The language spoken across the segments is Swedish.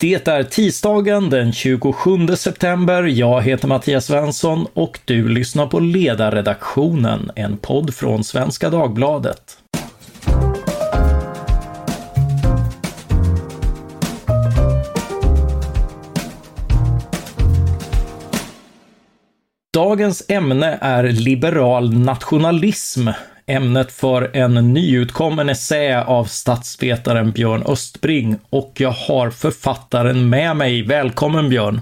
Det är tisdagen den 27 september. Jag heter Mattias Svensson och du lyssnar på Ledarredaktionen, en podd från Svenska Dagbladet. Dagens ämne är liberal nationalism, ämnet för en nyutkommen essä av statsvetaren Björn Östbring och jag har författaren med mig. Välkommen Björn!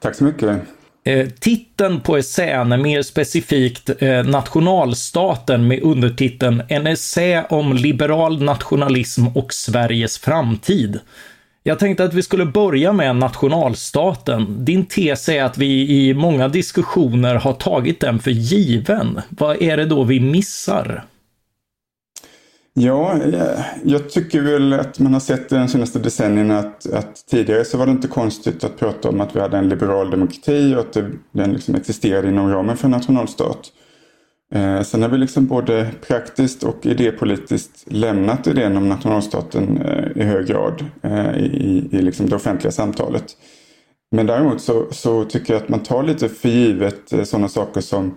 Tack så mycket! Eh, titeln på essän är mer specifikt eh, Nationalstaten med undertiteln En essä om liberal nationalism och Sveriges framtid. Jag tänkte att vi skulle börja med nationalstaten. Din tes är att vi i många diskussioner har tagit den för given. Vad är det då vi missar? Ja, eh, jag tycker väl att man har sett de senaste decennierna att, att, tidigare så var det inte konstigt att prata om att vi hade en liberal demokrati och att det, den liksom existerade inom ramen för en nationalstat. Eh, sen har vi liksom både praktiskt och idépolitiskt lämnat idén om nationalstaten eh, i hög grad eh, i, i liksom det offentliga samtalet. Men däremot så, så, tycker jag att man tar lite för givet eh, sådana saker som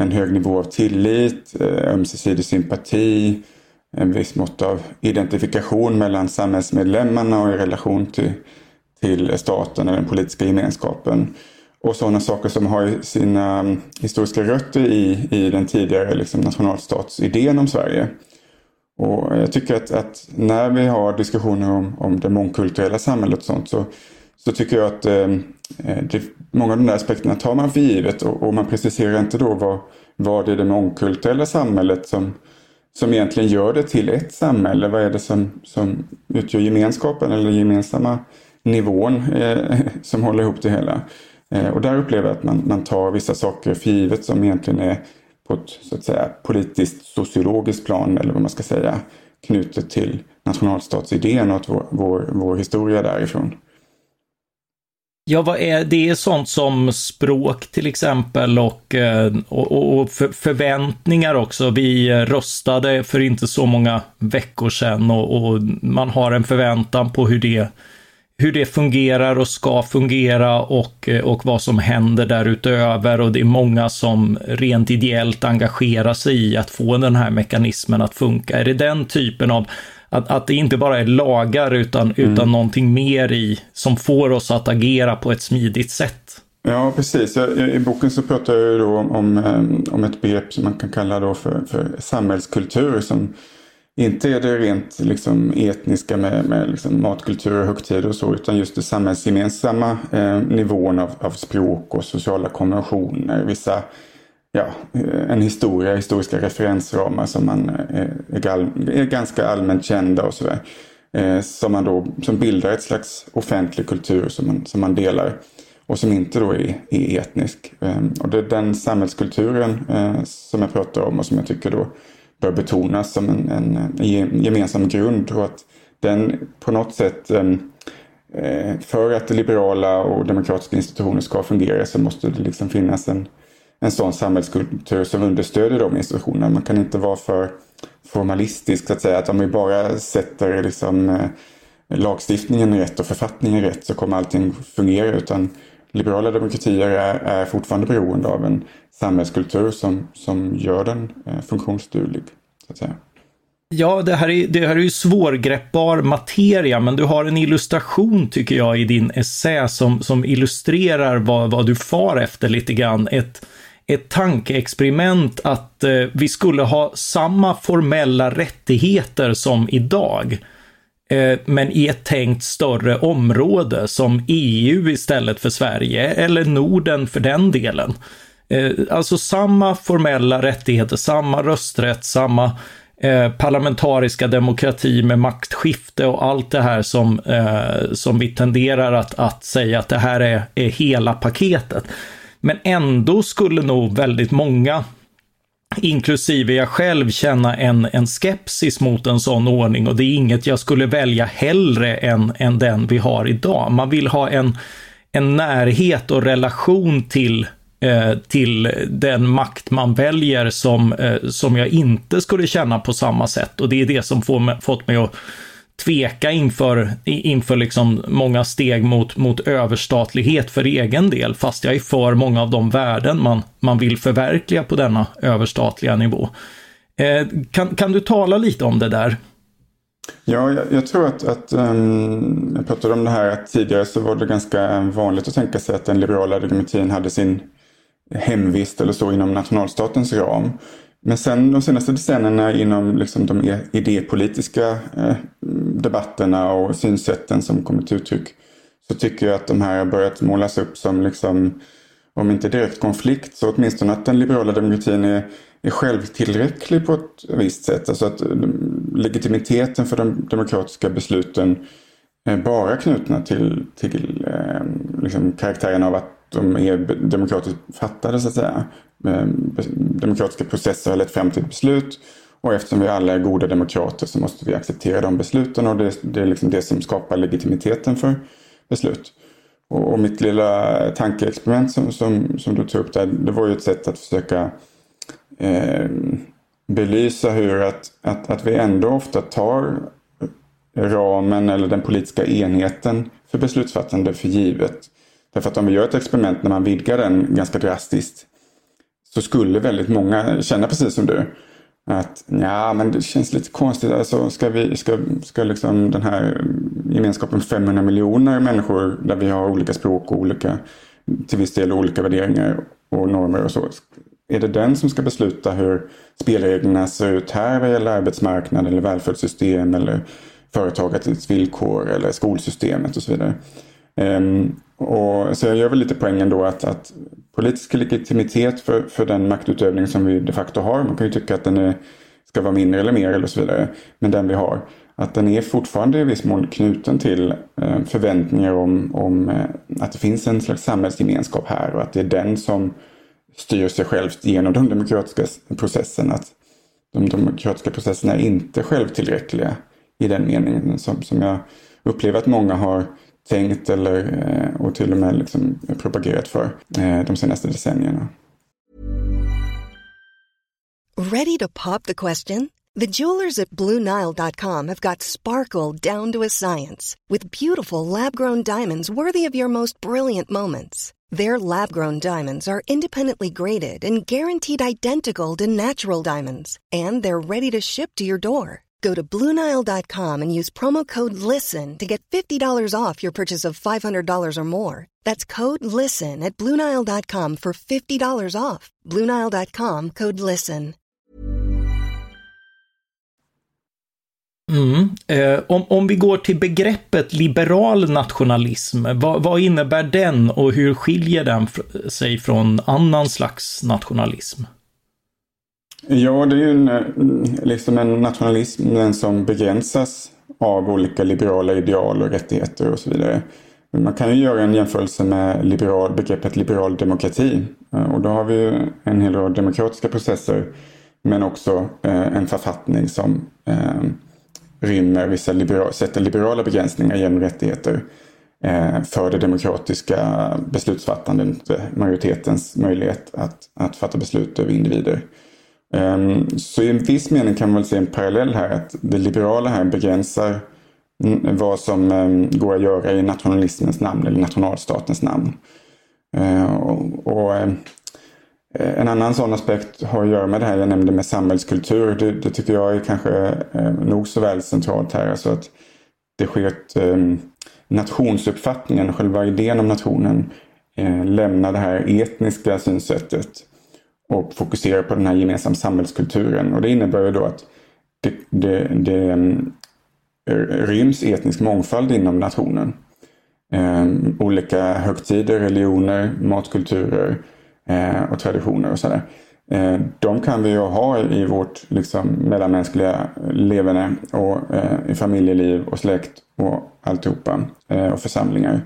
en hög nivå av tillit, eh, ömsesidig sympati, en viss mått av identifikation mellan samhällsmedlemmarna och i relation till, till staten eller den politiska gemenskapen och sådana saker som har sina um, historiska rötter i, i den tidigare liksom, nationalstatsidén om Sverige. Och jag tycker att, att, när vi har diskussioner om, om det mångkulturella samhället och sånt så, så tycker jag att um, eh, det, många av de där aspekterna tar man för givet och, och man preciserar inte då vad, vad det är det mångkulturella samhället som, som egentligen gör det till ett samhälle. Vad är det som, som utgör gemenskapen eller gemensamma nivån eh, som håller ihop det hela. Eh, och där upplever jag att man, man tar vissa saker för givet som egentligen är på ett så att säga, politiskt sociologiskt plan eller vad man ska säga knutet till nationalstatsidén och vår, vår, vår historia därifrån. Ja, vad är det är sånt som språk till exempel och, eh, och, och, för, förväntningar också. Vi eh, röstade för inte så många veckor sedan och, och man har en förväntan på hur det hur det fungerar och ska fungera och, och vad som händer därutöver. Och det är många som rent ideellt engagerar sig i att få den här mekanismen att funka. Är det den typen av att, att det inte bara är lagar utan, mm. utan någonting mer i som får oss att agera på ett smidigt sätt? Ja, precis. I boken så pratar jag då om, om, eh, om ett begrepp som man kan kalla då för, för samhällskultur som inte är det rent liksom, etniska med, med liksom, matkultur och högtider och så utan just det samhällsgemensamma eh, nivån av, av språk och sociala konventioner. Vissa, ja, eh, en historia, historiska referensramar som man eh, är, är, ganska allmänt kända och sådär. Eh, som, man då, som bildar ett slags offentlig kultur som man, som man delar och som inte då är, är etnisk. Eh, och det är den samhällskulturen eh, som jag pratar om och som jag tycker då bör betonas som en, en, en gemensam grund och att den på något sätt ehm, eh, för att liberala och demokratiska institutioner ska fungera så måste det liksom finnas en, en sån samhällskultur som understöder de institutionerna. Man kan inte vara för formalistisk så att säga att om vi bara sätter liksom, eh, lagstiftningen rätt och författningen rätt så kommer allting fungera utan liberala demokratier är, är fortfarande beroende av en samhällskultur som, som gör den eh, funktionsduglig. Så att säga. Ja, det här, är, det här är ju svårgreppbar materia, men du har en illustration tycker jag i din essä som, som illustrerar vad, vad du far efter lite grann. Ett, ett tankeexperiment att eh, vi skulle ha samma formella rättigheter som idag. Eh, men i ett tänkt större område som EU istället för Sverige, eller Norden för den delen. Eh, alltså samma formella rättigheter, samma rösträtt, samma eh, parlamentariska demokrati med maktskifte och allt det här som, eh, som vi tenderar att, att säga att det här är, är hela paketet. Men ändå skulle nog väldigt många inklusive jag själv, känna en, en skepsis mot en sån ordning och det är inget jag skulle välja hellre än, än den vi har idag. Man vill ha en, en närhet och relation till eh, till den makt man väljer som, eh, som jag inte skulle känna på samma sätt. Och det är det som får mig, fått mig att tveka inför, inför liksom många steg mot, mot överstatlighet för egen del, fast jag är för många av de värden man, man vill förverkliga på denna överstatliga nivå. Eh, kan, kan du tala lite om det där? Ja, jag, jag tror att, att um, jag pratade om det här att tidigare så var det ganska vanligt att tänka sig att den liberala demokratin hade sin hemvist eller så inom nationalstatens ram. Men sen de senaste decennierna inom liksom de idépolitiska eh, debatterna och synsätten som kommer till uttryck så tycker jag att de här har börjat målas upp som, liksom, om inte direkt konflikt, så åtminstone att den liberala demokratin är, är självtillräcklig på ett visst sätt. Alltså att eh, legitimiteten för de demokratiska besluten är bara knutna till, till eh, liksom karaktären av att de är demokratiskt fattade så att säga. Ehm, demokratiska processer har lett fram till ett beslut och eftersom vi alla är goda demokrater så måste vi acceptera de besluten och det, det är liksom det som skapar legitimiteten för beslut. Och, och mitt lilla tankeexperiment som, som, som du tog upp där, det var ju ett sätt att försöka eh, belysa hur att, att, att vi ändå ofta tar ramen eller den politiska enheten för beslutsfattande för givet. Därför att om vi gör ett experiment när man vidgar den ganska drastiskt så skulle väldigt många känna precis som du. Att ja, men det känns lite konstigt. Alltså, ska, vi, ska, ska liksom den här gemenskapen 500 miljoner människor där vi har olika språk och olika, till viss del olika värderingar och normer och så. Är det den som ska besluta hur spelreglerna ser ut här vad gäller arbetsmarknad eller välfärdssystem eller företagets villkor eller skolsystemet och så vidare. Um, och, så jag gör väl lite poängen då att, att politisk legitimitet för, för den maktutövning som vi de facto har, man kan ju tycka att den är, ska vara mindre eller mer eller så vidare, men den vi har, att den är fortfarande i viss mån knuten till eh, förväntningar om, om eh, att det finns en slags samhällsgemenskap här och att det är den som styr sig självt genom den demokratiska processen. Att de demokratiska processerna är inte självtillräckliga i den meningen som, som jag upplever att många har tänkt eller, eh, och till och med liksom propagerat för eh, de senaste decennierna. Ready to pop the question? The jewelers at BlueNile.com have got sparkle down to a science with beautiful lab-grown diamonds worthy of your most brilliant moments. Their lab-grown diamonds are independently graded and guaranteed identical to natural diamonds, and they're ready to ship to your door. Go to Bluenile.com and use promo code LISTEN to get $50 off your purchase of $500 or more. That's code LISTEN at Bluenile.com for $50 off. Bluenile.com code LISTEN. Mm. Eh, om, om vi går till begreppet liberal nationalism, vad, vad innebär den och hur skiljer den sig från annan slags nationalism? Ja, det är ju en, eh, liksom en nationalism som begränsas av olika liberala ideal och rättigheter och så vidare. Man kan ju göra en jämförelse med liberal, begreppet liberal demokrati. Eh, och då har vi ju en hel rad demokratiska processer men också eh, en författning som rymmer vissa liberala, sätter liberala begränsningar genom rättigheter för det demokratiska beslutsfattandet, majoritetens möjlighet att, att fatta beslut över individer. Ehm, så i en viss mening kan man väl se en parallell här att det liberala här begränsar vad som ehm, går att göra i nationalismens namn eller nationalstatens namn. Ehm, och, eh, en annan sån aspekt har att göra med det här jag nämnde med samhällskultur. Det, det tycker jag är kanske nog så väl centralt här. Alltså att det sker ett, nationsuppfattningen, själva idén om nationen, eh, lämnar det här etniska synsättet och fokuserar på den här gemensamma samhällskulturen. Och det innebär ju då att det, det, det mm, ryms etnisk mångfald inom nationen. Um, olika högtider, religioner, matkulturer uh, och traditioner och sådär. Uh, de kan vi ju ha i vårt liksom, mellanmänskliga levande och uh, i familjeliv och släkt och alltihopa eh, och församlingar.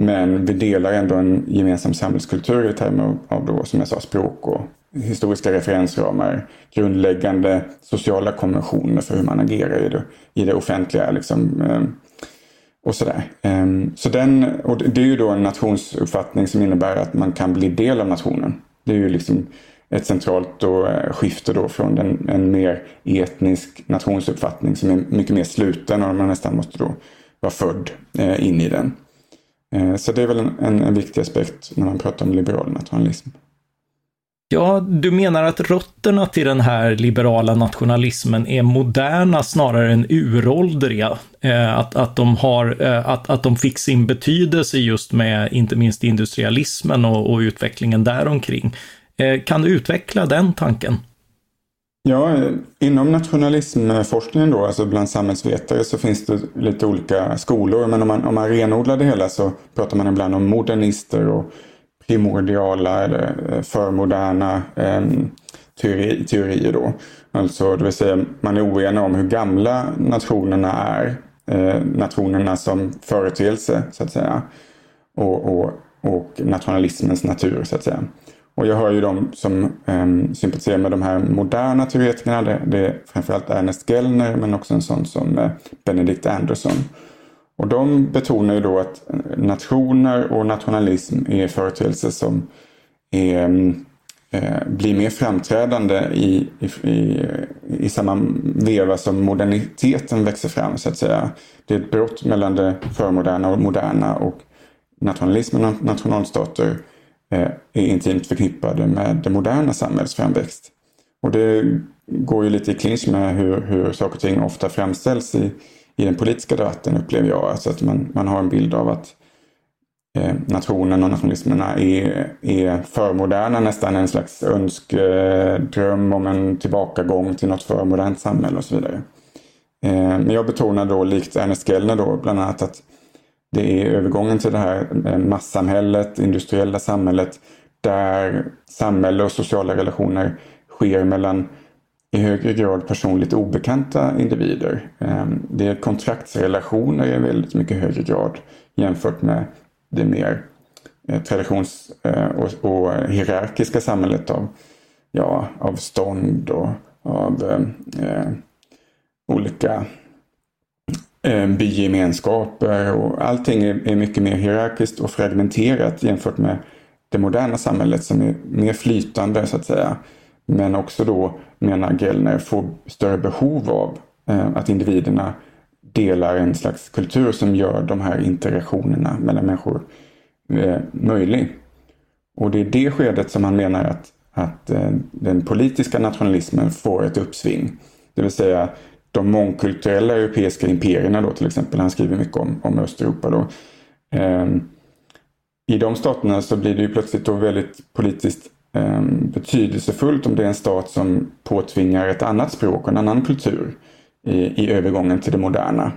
Men vi delar ändå en gemensam samhällskultur i termer av då, som jag sa, språk och historiska referensramar, grundläggande sociala konventioner för hur man agerar i det, i det offentliga. Liksom, eh, och sådär. Ehm, så den, och det är ju då en nationsuppfattning som innebär att man kan bli del av nationen. Det är ju liksom ett centralt då, eh, skifte då från en, en mer etnisk nationsuppfattning som är mycket mer sluten och man nästan måste då vara född eh, in i den. Eh, så det är väl en, en, en viktig aspekt när man pratar om liberal nationalism. Ja, du menar att rötterna till den här liberala nationalismen är moderna snarare än uråldriga? Eh, att, att, de har, eh, att, att de fick sin betydelse just med inte minst industrialismen och, och utvecklingen däromkring. Kan du utveckla den tanken? Ja, inom nationalismforskningen då, alltså bland samhällsvetare så finns det lite olika skolor. Men om man, om man renodlar det hela så pratar man ibland om modernister och primordiala eller eh, förmoderna eh, teori, teorier då. Alltså det vill säga man är oenig om hur gamla nationerna är. Eh, nationerna som företeelse så att säga. Och, och, och nationalismens natur så att säga. Och jag hör ju de som eh, sympatiserar med de här moderna teoretikerna. Det, det är framförallt Ernest Gellner men också en sån som eh, Benedict Anderson. Och de betonar ju då att eh, nationer och nationalism är företeelser som är, ehm, eh, blir mer framträdande i, i, i, eh, i samma veva som moderniteten växer fram så att säga. Det är ett brott mellan det förmoderna och moderna och nationalismen och nationalstater Eh, är intimt förknippade med det moderna samhällets framväxt. Och det går ju lite i clinch med hur, hur saker och ting ofta framställs i, i den politiska debatten upplever jag. Alltså att man, man har en bild av att eh, nationen och nationalismerna är, är förmoderna, nästan en slags önskedröm om en tillbakagång till något förmodernt samhälle och så vidare. Eh, men jag betonar då likt Ernest Gellner då bland annat att det är övergången till det här eh, massamhället, industriella samhället där samhälle och sociala relationer sker mellan i högre grad personligt obekanta individer. Ehm, det är kontraktsrelationer i väldigt mycket högre grad jämfört med det mer eh, traditions eh, och, hierarkiska samhället av, ja, av stånd och av eh, olika Eh, bygemenskaper och allting är, mycket mer hierarkiskt och fragmenterat jämfört med det moderna samhället som är mer flytande så att säga. Men också då, menar Gellner, får större behov av eh, att individerna delar en slags kultur som gör de här interaktionerna mellan människor eh, möjlig. Och det är det skedet som han menar att, att eh, den politiska nationalismen får ett uppsving. Det vill säga de mångkulturella europeiska imperierna då till exempel. Han skriver mycket om, om Östeuropa då. Ehm, I de staterna så blir det ju plötsligt då väldigt politiskt ehm, betydelsefullt om det är en stat som påtvingar ett annat språk och en annan kultur i, i övergången till det moderna.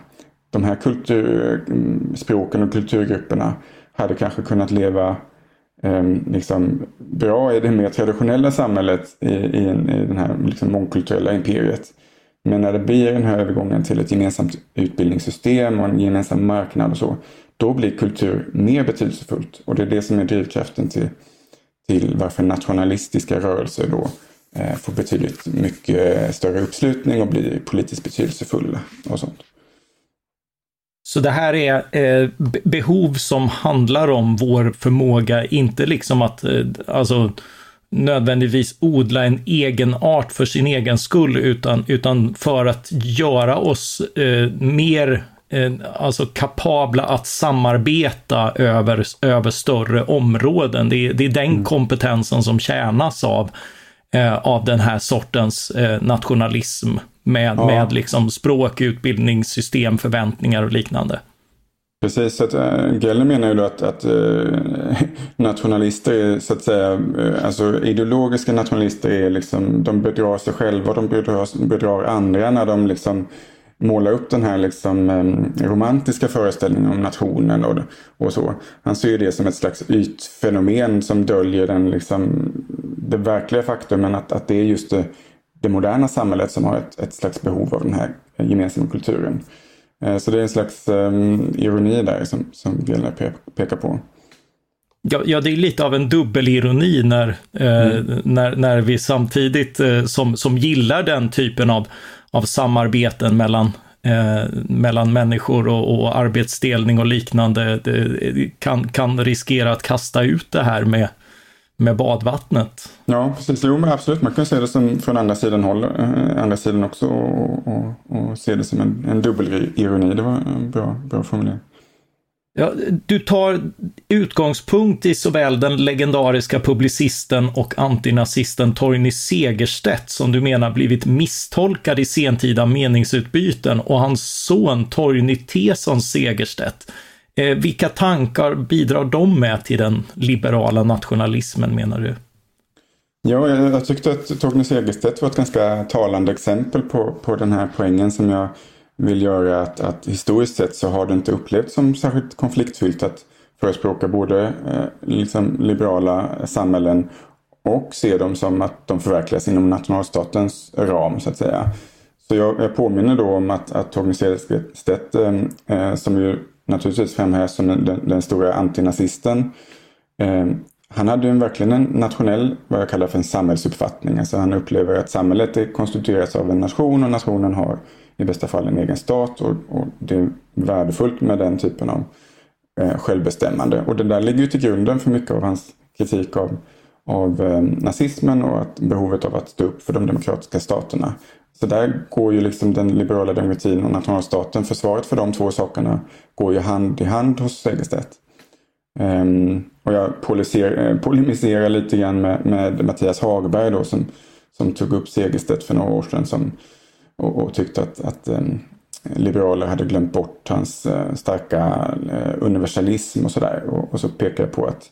De här kultur, mm, språken och kulturgrupperna hade kanske kunnat leva eh, liksom bra i det mer traditionella samhället i, i, i det här liksom mångkulturella imperiet. Men när det blir den här övergången till ett gemensamt utbildningssystem och en gemensam marknad och så, då blir kultur mer betydelsefullt. Och det är det som är drivkraften till, till varför nationalistiska rörelser då eh, får betydligt mycket större uppslutning och blir politiskt betydelsefulla och sånt. Så det här är eh, behov som handlar om vår förmåga, inte liksom att, eh, alltså nödvändigtvis odla en egen art för sin egen skull, utan, utan för att göra oss eh, mer eh, alltså kapabla att samarbeta över, över större områden. Det är, det är den mm. kompetensen som tjänas av, eh, av den här sortens eh, nationalism med, ja. med liksom språk, utbildningssystem, förväntningar och liknande. Precis, så att, eh, äh, Geller menar ju då att, att äh, nationalister är så att säga, äh, alltså ideologiska nationalister är liksom, de bedrar sig själva, de bedrar, bedrar andra när de liksom målar upp den här liksom, romantiska föreställningen om nationen och, och så. Han ser det som ett slags ytfenomen som döljer den, liksom, det verkliga faktumen att, att det är just det, det moderna samhället som har ett, ett slags behov av den här gemensamma kulturen. Eh, så det är en slags um, ironi där som, som Bjellner pe pekar på. Ja, ja, det är lite av en dubbelironi när, eh, mm. när, när vi samtidigt eh, som, som gillar den typen av, av samarbeten mellan, eh, mellan människor och, och arbetsdelning och liknande det, kan, kan riskera att kasta ut det här med, med badvattnet. Ja, precis. Jo, men absolut. Man kan se det som från andra sidan håll, eh, andra sidan också och, och, och se det som en, en dubbelironi. Det var en bra, bra formulering. Ja, du tar utgångspunkt i såväl den legendariska publicisten och antinazisten Torgny Segerstedt som du menar blivit misstolkad i sentida meningsutbyten och hans son Torgny Tesson Segerstedt. Eh, vilka tankar bidrar de med till den liberala nationalismen menar du? Ja, jag, jag tyckte att Torgny Segerstedt var ett ganska talande exempel på, på den här poängen som jag vill göra att, att historiskt sett så har det inte upplevts som särskilt konfliktfyllt att förespråka både eh, liksom liberala samhällen och se dem som att de förverkligas inom nationalstatens ram så att säga. Så jag, jag påminner då om att, att Torgny Segerstedt eh, eh, som ju naturligtvis framhävs som den, den, stora antinazisten eh, han hade ju verkligen en nationell, vad jag kallar för en samhällsuppfattning. Alltså han upplever att samhället är konstitueras av en nation och nationen har i bästa fall en egen stat och, och det är värdefullt med den typen av eh, självbestämmande. Och det där ligger ju till grunden för mycket av hans kritik av, av eh, nazismen och att behovet av att stå upp för de demokratiska staterna. Så där går ju liksom den liberala demokratin och nationalstaten, försvaret för de två sakerna går ju hand i hand hos Segerstedt. Um, och jag eh, polemiserar lite grann med, med Mattias Hagberg då som, som tog upp Segerstedt för några år sedan som och, och tyckte att, att um, liberaler hade glömt bort hans uh, starka uh, universalism och sådär. Och, och, så pekar jag på att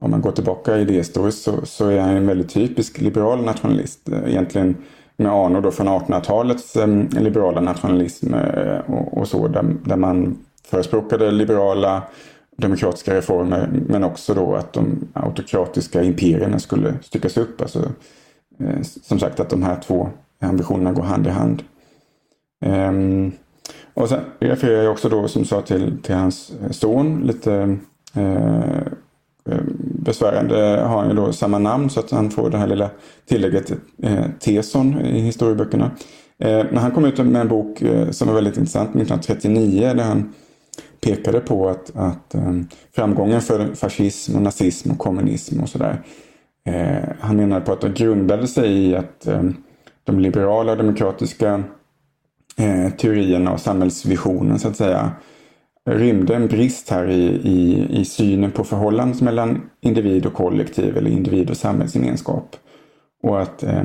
om man går tillbaka idéhistoriskt så, så är han en väldigt typisk liberal nationalist. Uh, egentligen med anor då från 1800-talets eh, liberala nationalism eh, och, och, så där, där man förespråkade liberala demokratiska reformer men också då att de autokratiska imperierna skulle styckas upp. Alltså, eh, som sagt att de här två ambitionerna går hand i hand. Ehm, och sen refererar jag också då som sa till, till hans son lite eh, besvärande har han ju då samma namn så att han får det här lilla tillägget eh, Teson i historieböckerna. Eh, men han kom ut med en bok eh, som var väldigt intressant 1939 där han pekade på att, att eh, framgången för fascism och nazism och kommunism och sådär. Eh, han menade på att det grundade sig i att eh, de liberala och demokratiska eh, teorierna och samhällsvisionen så att säga rymde en brist här i, i, i synen på förhållandet mellan individ och kollektiv eller individ och samhällsgemenskap. Och att eh,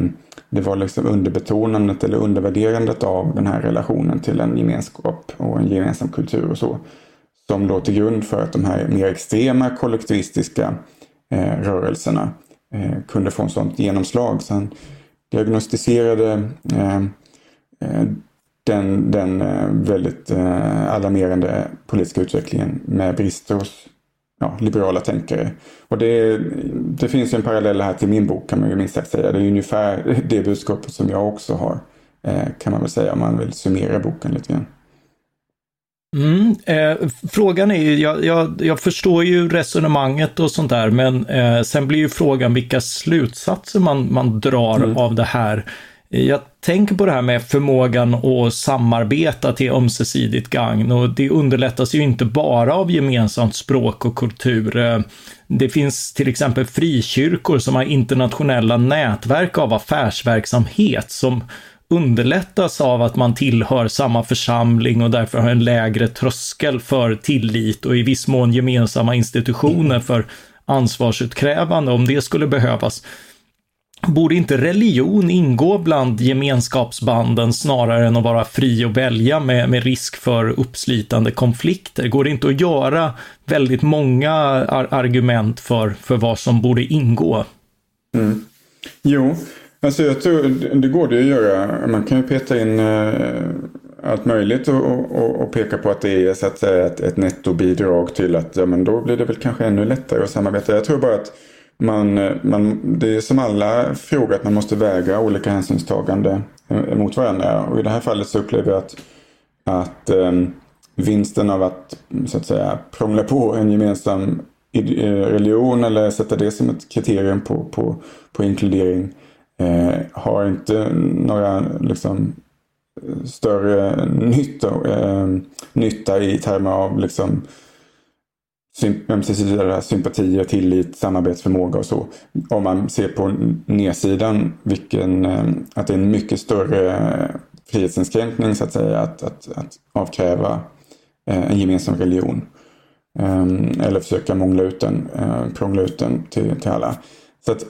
det var liksom underbetonandet eller undervärderandet av den här relationen till en gemenskap och en gemensam kultur och så. Som låg till grund för att de här mer extrema kollektivistiska eh, rörelserna eh, kunde få en sånt genomslag. Så han diagnostiserade eh, eh, den, den eh, väldigt alarmerande politiska utvecklingen med brister hos ja, liberala tänkare. Och det, det finns ju en parallell här till min bok kan man ju minst sagt säga. Det är ungefär det budskapet som jag också har kan man väl säga om man vill summera boken lite grann. Mm, eh, frågan är ju, jag, jag, jag, förstår ju resonemanget och sånt där, men eh, sen blir ju frågan vilka slutsatser man, man drar mm. av det här. Jag tänker på det här med förmågan att samarbeta till ömsesidigt gagn och det underlättas ju inte bara av gemensamt språk och kultur. Det finns till exempel frikyrkor som har internationella nätverk av affärsverksamhet som underlättas av att man tillhör samma församling och därför har en lägre tröskel för tillit och i viss mån gemensamma institutioner för ansvarsutkrävande om det skulle behövas. Borde inte religion ingå bland gemenskapsbanden snarare än att vara fri att välja med, med risk för uppslitande konflikter? Går det inte att göra väldigt många ar argument för, för vad som borde ingå? Mm. Jo, Alltså jag tror, det går det att göra. Man kan ju peta in eh, allt möjligt och, och, och, peka på att det är så att säga ett, ett nettobidrag till att ja, men då blir det väl kanske ännu lättare att samarbeta. Jag tror bara att man, eh, man, det är som alla frågor att man måste väga olika hänsynstagande eh, mot varandra. Och i det här fallet så upplever jag att, att um, vinsten av att så att säga prångla på en gemensam eh, religion eller sätta det som ett kriterium på, på, på inkludering eh, har inte några liksom, större nytta, eh, nytta i termer av liksom, ömsesidiga sympatier, tillit, samarbetsförmåga och så. Om man ser på nedsidan vilken, eh, att det är en mycket större eh, frihetsinskränkning så att säga att, att, att avkräva eh, en gemensam religion. Eller försöka mångla ut den, prångla ut den till, till alla. Så att,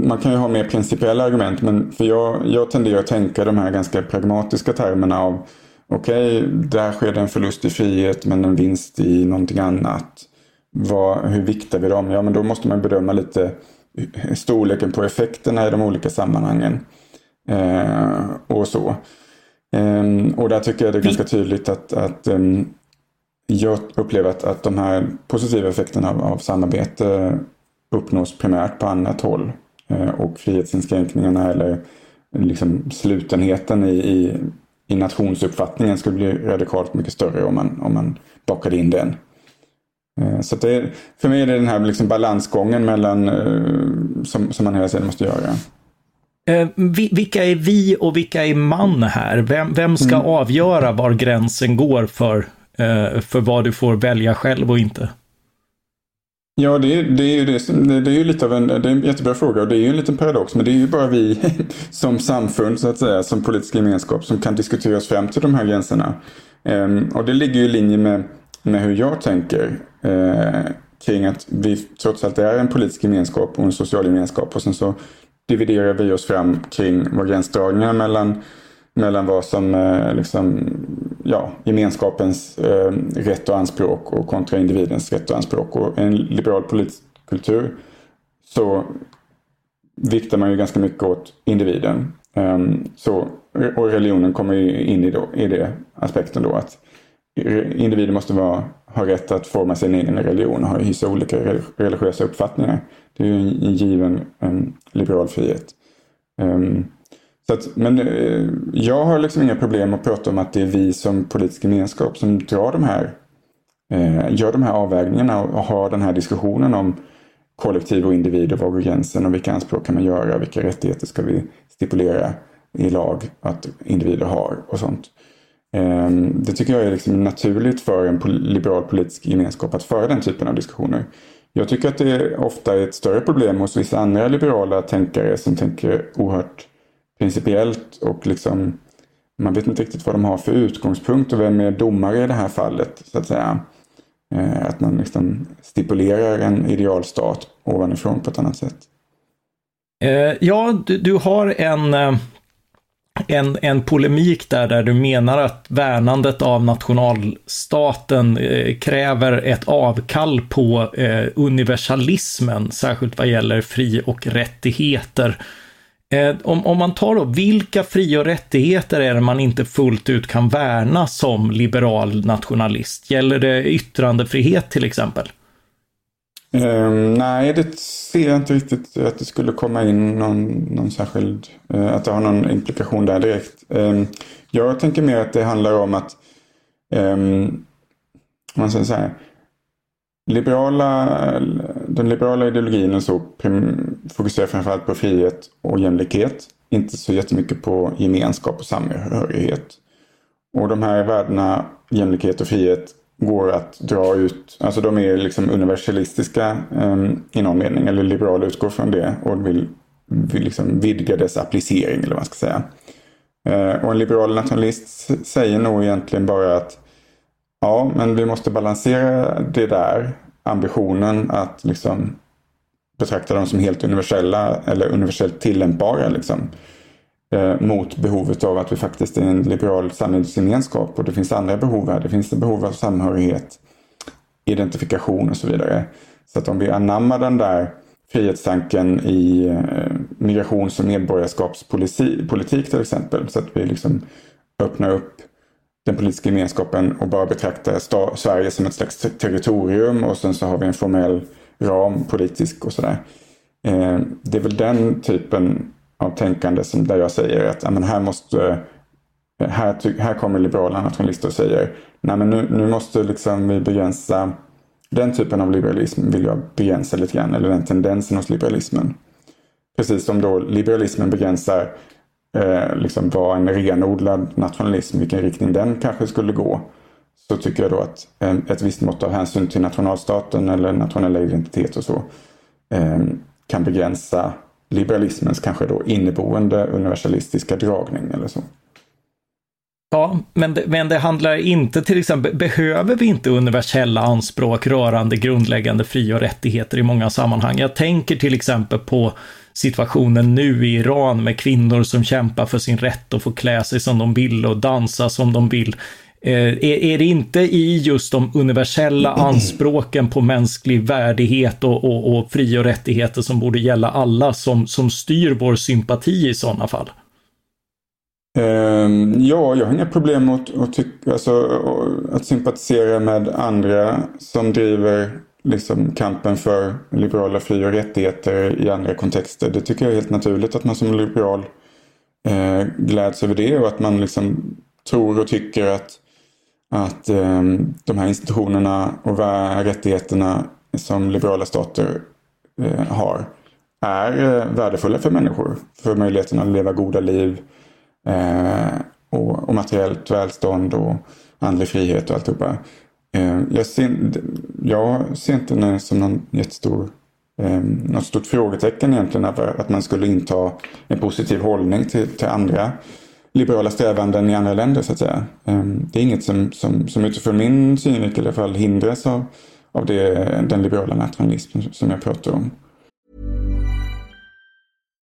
man kan ju ha mer principiella argument men för jag, jag tenderar att tänka de här ganska pragmatiska termerna av okej, okay, där sker det en förlust i frihet men en vinst i någonting annat. Vad, hur viktar vi dem? Ja, men då måste man bedöma lite storleken på effekterna i de olika sammanhangen. Eh, och så. Eh, och där tycker jag det är ganska tydligt att, att eh, jag upplever att, att de här positiva effekterna av, av samarbete uppnås primärt på annat håll. Eh, och frihetsinskränkningarna eller liksom slutenheten i, i, i nationsuppfattningen skulle bli radikalt mycket större om man, om man bakade in den. Eh, så det är, för mig är det den här liksom balansgången mellan, eh, som, som man hela tiden måste göra. Eh, vilka är vi och vilka är man här? Vem, vem ska mm. avgöra var gränsen går för, eh, för vad du får välja själv och inte? Ja, det, det, är ju det, det är ju lite av en, det är en jättebra fråga och det är ju en liten paradox. Men det är ju bara vi som samfund, så att säga, som politisk gemenskap som kan diskutera oss fram till de här gränserna. Ehm, och det ligger ju i linje med, med hur jag tänker eh, kring att vi trots allt är en politisk gemenskap och en social gemenskap. Och sen så dividerar vi oss fram kring vad gränsdragningarna mellan mellan vad som eh, liksom, ja, gemenskapens eh, rätt och anspråk och kontra individens rätt och anspråk. Och en liberal politisk kultur så viktar man ju ganska mycket åt individen. Um, så, och religionen kommer ju in i, då, i det aspekten då att individen måste vara, ha rätt att forma sin egen religion och hysa olika religiösa uppfattningar. Det är ju en, en given en liberal frihet. Um, så att, men eh, jag har liksom inga problem att prata om att det är vi som politisk gemenskap som drar de här, eh, gör de här avvägningarna och, har den här diskussionen om kollektiv och individ och var går gränsen och vilka anspråk kan man göra, vilka rättigheter ska vi stipulera i lag att individer har och sånt. Ehm, det tycker jag är liksom naturligt för en liberal politisk gemenskap att föra den typen av diskussioner. Jag tycker att det ofta är ett större problem hos vissa andra liberala tänkare som tänker oerhört principiellt och liksom man vet inte riktigt vad de har för utgångspunkt och vem är domare i det här fallet så att säga. Eh, att man liksom stipulerar en idealstat ovanifrån på ett annat sätt. Eh, ja, du, du har en, eh, en, en polemik där, där du menar att värnandet av nationalstaten kräver ett avkall på universalismen, särskilt vad gäller fri och rättigheter. Eh, om, om man tar då, vilka fri och rättigheter är det man inte fullt ut kan värna som liberal nationalist? Gäller det yttrandefrihet till exempel? Um, nej, det ser jag inte riktigt att det skulle komma in någon, någon särskild, uh, att det har någon implikation där direkt. Um, jag tänker mer att det handlar om att, um, man säger så här, liberala, den liberala ideologin och så fokuserar framförallt på frihet och jämlikhet. Inte så jättemycket på gemenskap och samhörighet. Och de här värdena, jämlikhet och frihet, går att dra ut, alltså de är liksom universalistiska um, i någon mening, eller liberala utgår från det och vill, vill liksom vidga dess applicering eller vad man ska säga. Uh, och en liberal nationalist säger nog egentligen bara att Ja, men vi måste balansera det där, ambitionen att liksom betrakta dem som helt universella eller universellt tillämpbara. Liksom, eh, mot behovet av att vi faktiskt är en liberal samhällsgemenskap och det finns andra behov här. Det finns ett behov av samhörighet, identifikation och så vidare. Så att om vi anammar den där frihetstanken i eh, migrations och medborgarskapspolitik till exempel. Så att vi liksom öppnar upp den politiska gemenskapen och bara betraktar Sverige som ett slags territorium och sen så har vi en formell ram politisk och sådär. Eh, det är väl den typen av tänkande som där jag säger att men här måste här, här kommer liberala nationalister och säger nej men nu, nu måste liksom vi begränsa den typen av liberalism vill jag begränsa lite grann, eller den tendensen hos liberalismen. Precis som då liberalismen begränsar eh, liksom vad en renodlad nationalism, vilken riktning den kanske skulle gå så tycker jag då att eh, ett visst mått av hänsyn till nationalstaten eller nationella identitet och så eh, kan begränsa liberalismens kanske då inneboende universalistiska dragning eller så. Ja, men det, men det handlar inte till exempel, behöver vi inte universella anspråk rörande grundläggande fri och rättigheter i många sammanhang? Jag tänker till exempel på situationen nu i Iran med kvinnor som kämpar för sin rätt att få klä sig som de vill och dansa som de vill. Eh, är, är det inte i just de universella anspråken på mänsklig värdighet och, och, och fri och rättigheter som borde gälla alla som, som styr vår sympati i sådana fall? Um, ja, jag har inga problem att, att, tycka, alltså, att sympatisera med andra som driver liksom, kampen för liberala fri och rättigheter i andra kontexter. Det tycker jag är helt naturligt att man som liberal eh, gläds över det och att man liksom tror och tycker att, att eh, de här institutionerna och rättigheterna som liberala stater eh, har är eh, värdefulla för människor. För möjligheten att leva goda liv eh, och, och materiellt välstånd och andlig frihet och alltihopa. Eh, jag, ser, jag ser inte det som någon jättestor eh, något stort frågetecken egentligen att man skulle inta en positiv hållning till, till andra liberala strävanden i andra länder så att säga. Eh, det är inget som, som, som utifrån min synvinkel i alla fall hindras av, av det, den liberala som jag pratar om.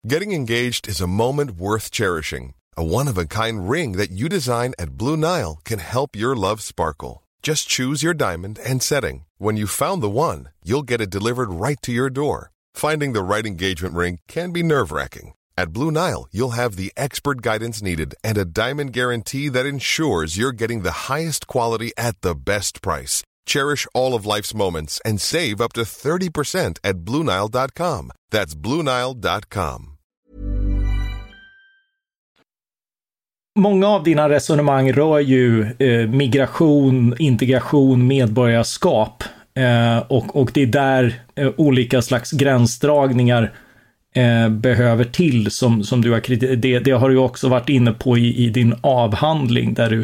Getting engaged is a moment worth cherishing. A one-of-a-kind ring that you design at Blue Nile can help your love sparkle. Just choose your diamond and setting. When you found the one, you'll get it delivered right to your door. Finding the right engagement ring can be nerve wracking. At Blue Nile, you'll have the expert guidance needed and a diamond guarantee that ensures you're getting the highest quality at the best price. Cherish all of life's moments and save up to 30% at BlueNile.com. That's BlueNile.com. Många av dina resonemang rör ju eh, migration, integration, medborgarskap. Eh, och, och det är där eh, olika slags gränsdragningar eh, behöver till som, som du har kritiserat. Det, det, har du också varit inne på i, i din avhandling där du,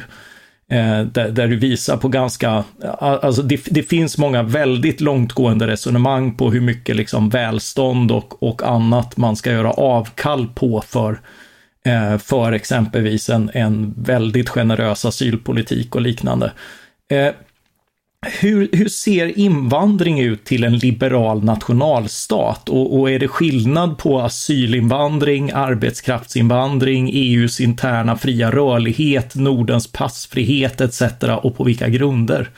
eh, där, där, du visar på ganska, alltså det, det, finns många väldigt långtgående resonemang på hur mycket liksom välstånd och, och annat man ska göra avkall på för Eh, för exempelvis en, en väldigt generös asylpolitik och liknande. Eh, hur, hur, ser invandring ut till en liberal nationalstat? Och, och, är det skillnad på asylinvandring, arbetskraftsinvandring, EUs interna fria rörlighet, Nordens passfrihet etc. och på vilka grunder?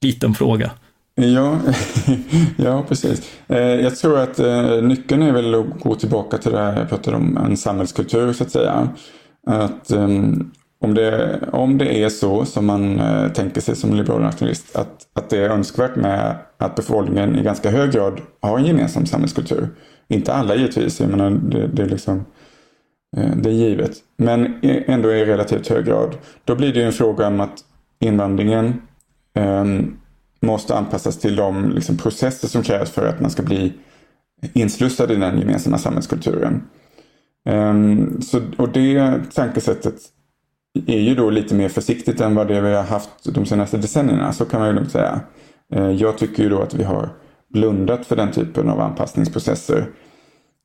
Liten fråga. Ja, ja precis. Eh, jag tror att eh, nyckeln är väl att gå tillbaka till det här jag pratade om, en samhällskultur så att säga. Att ehm, om det, om det är så som man eh, tänker sig som liberal nationalist, att, att det är önskvärt med att befolkningen i ganska hög grad har en gemensam samhällskultur. Inte alla givetvis, jag menar det, det är liksom eh, det är givet. Men ändå i relativt hög grad. Då blir det ju en fråga om att invandringen eh, måste anpassas till de liksom, processer som krävs för att man ska bli inslussad i den gemensamma samhällskulturen. Ehm, så, och det tankesättet är ju då lite mer försiktigt än vad det vi har haft de senaste decennierna, så kan man ju lugnt säga. Eh, jag tycker ju då att vi har blundat för den typen av anpassningsprocesser.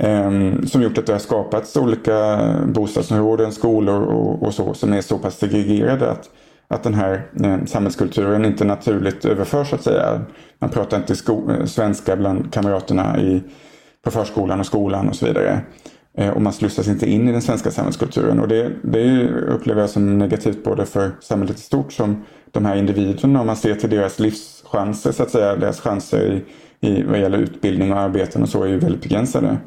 Ehm, som gjort att det har skapats olika bostadsområden, skolor och, och så som är så pass segregerade att att den här ehm, samhällskulturen inte naturligt överförs så att säga. Man pratar inte eh, svenska bland kamraterna i, på förskolan och skolan och så vidare. Eh, och man slussas inte in i den svenska samhällskulturen. Och det, det upplever jag som negativt både för samhället i stort som de här individerna. Om man ser till deras livschanser så att säga. Deras chanser i, i vad gäller utbildning och arbeten och så är ju väldigt begränsade.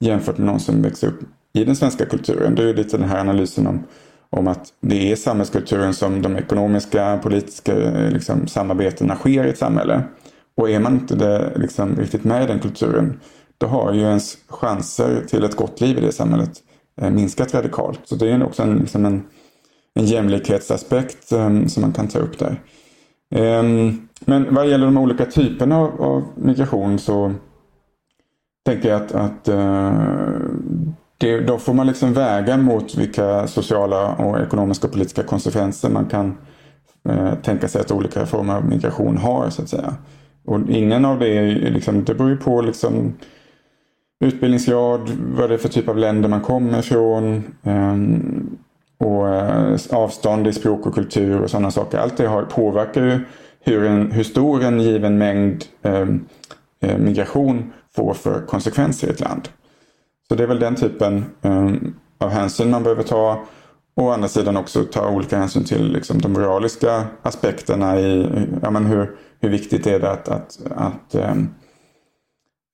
Jämfört med någon som växer upp i den svenska kulturen. Det är ju lite den här analysen om om att det är samhällskulturen som de ekonomiska, politiska eh, liksom, samarbetena sker i ett samhälle. Och är man inte det, liksom, riktigt med i den kulturen då har ju ens chanser till ett gott liv i det samhället eh, minskat radikalt. Så det är också en, liksom en, en jämlikhetsaspekt eh, som man kan ta upp där. Eh, men vad gäller de olika typerna av, av migration så tänker jag att, att eh, det, då får man liksom väga mot vilka sociala och ekonomiska och politiska konsekvenser man kan eh, tänka sig att olika former av migration har så att säga. Och ingen av det, är, liksom, det beror ju på liksom, utbildningsgrad, vad det är för typ av länder man kommer ifrån. Ehm, och eh, avstånd i språk och kultur och sådana saker. Allt det har, påverkar ju hur, en, hur stor en given mängd ehm, eh, migration får för konsekvenser i ett land. Så det är väl den typen ehm, av hänsyn man behöver ta. Och å andra sidan också ta olika hänsyn till liksom, de moraliska aspekterna i ja, men hur, hur viktigt är det att, att, att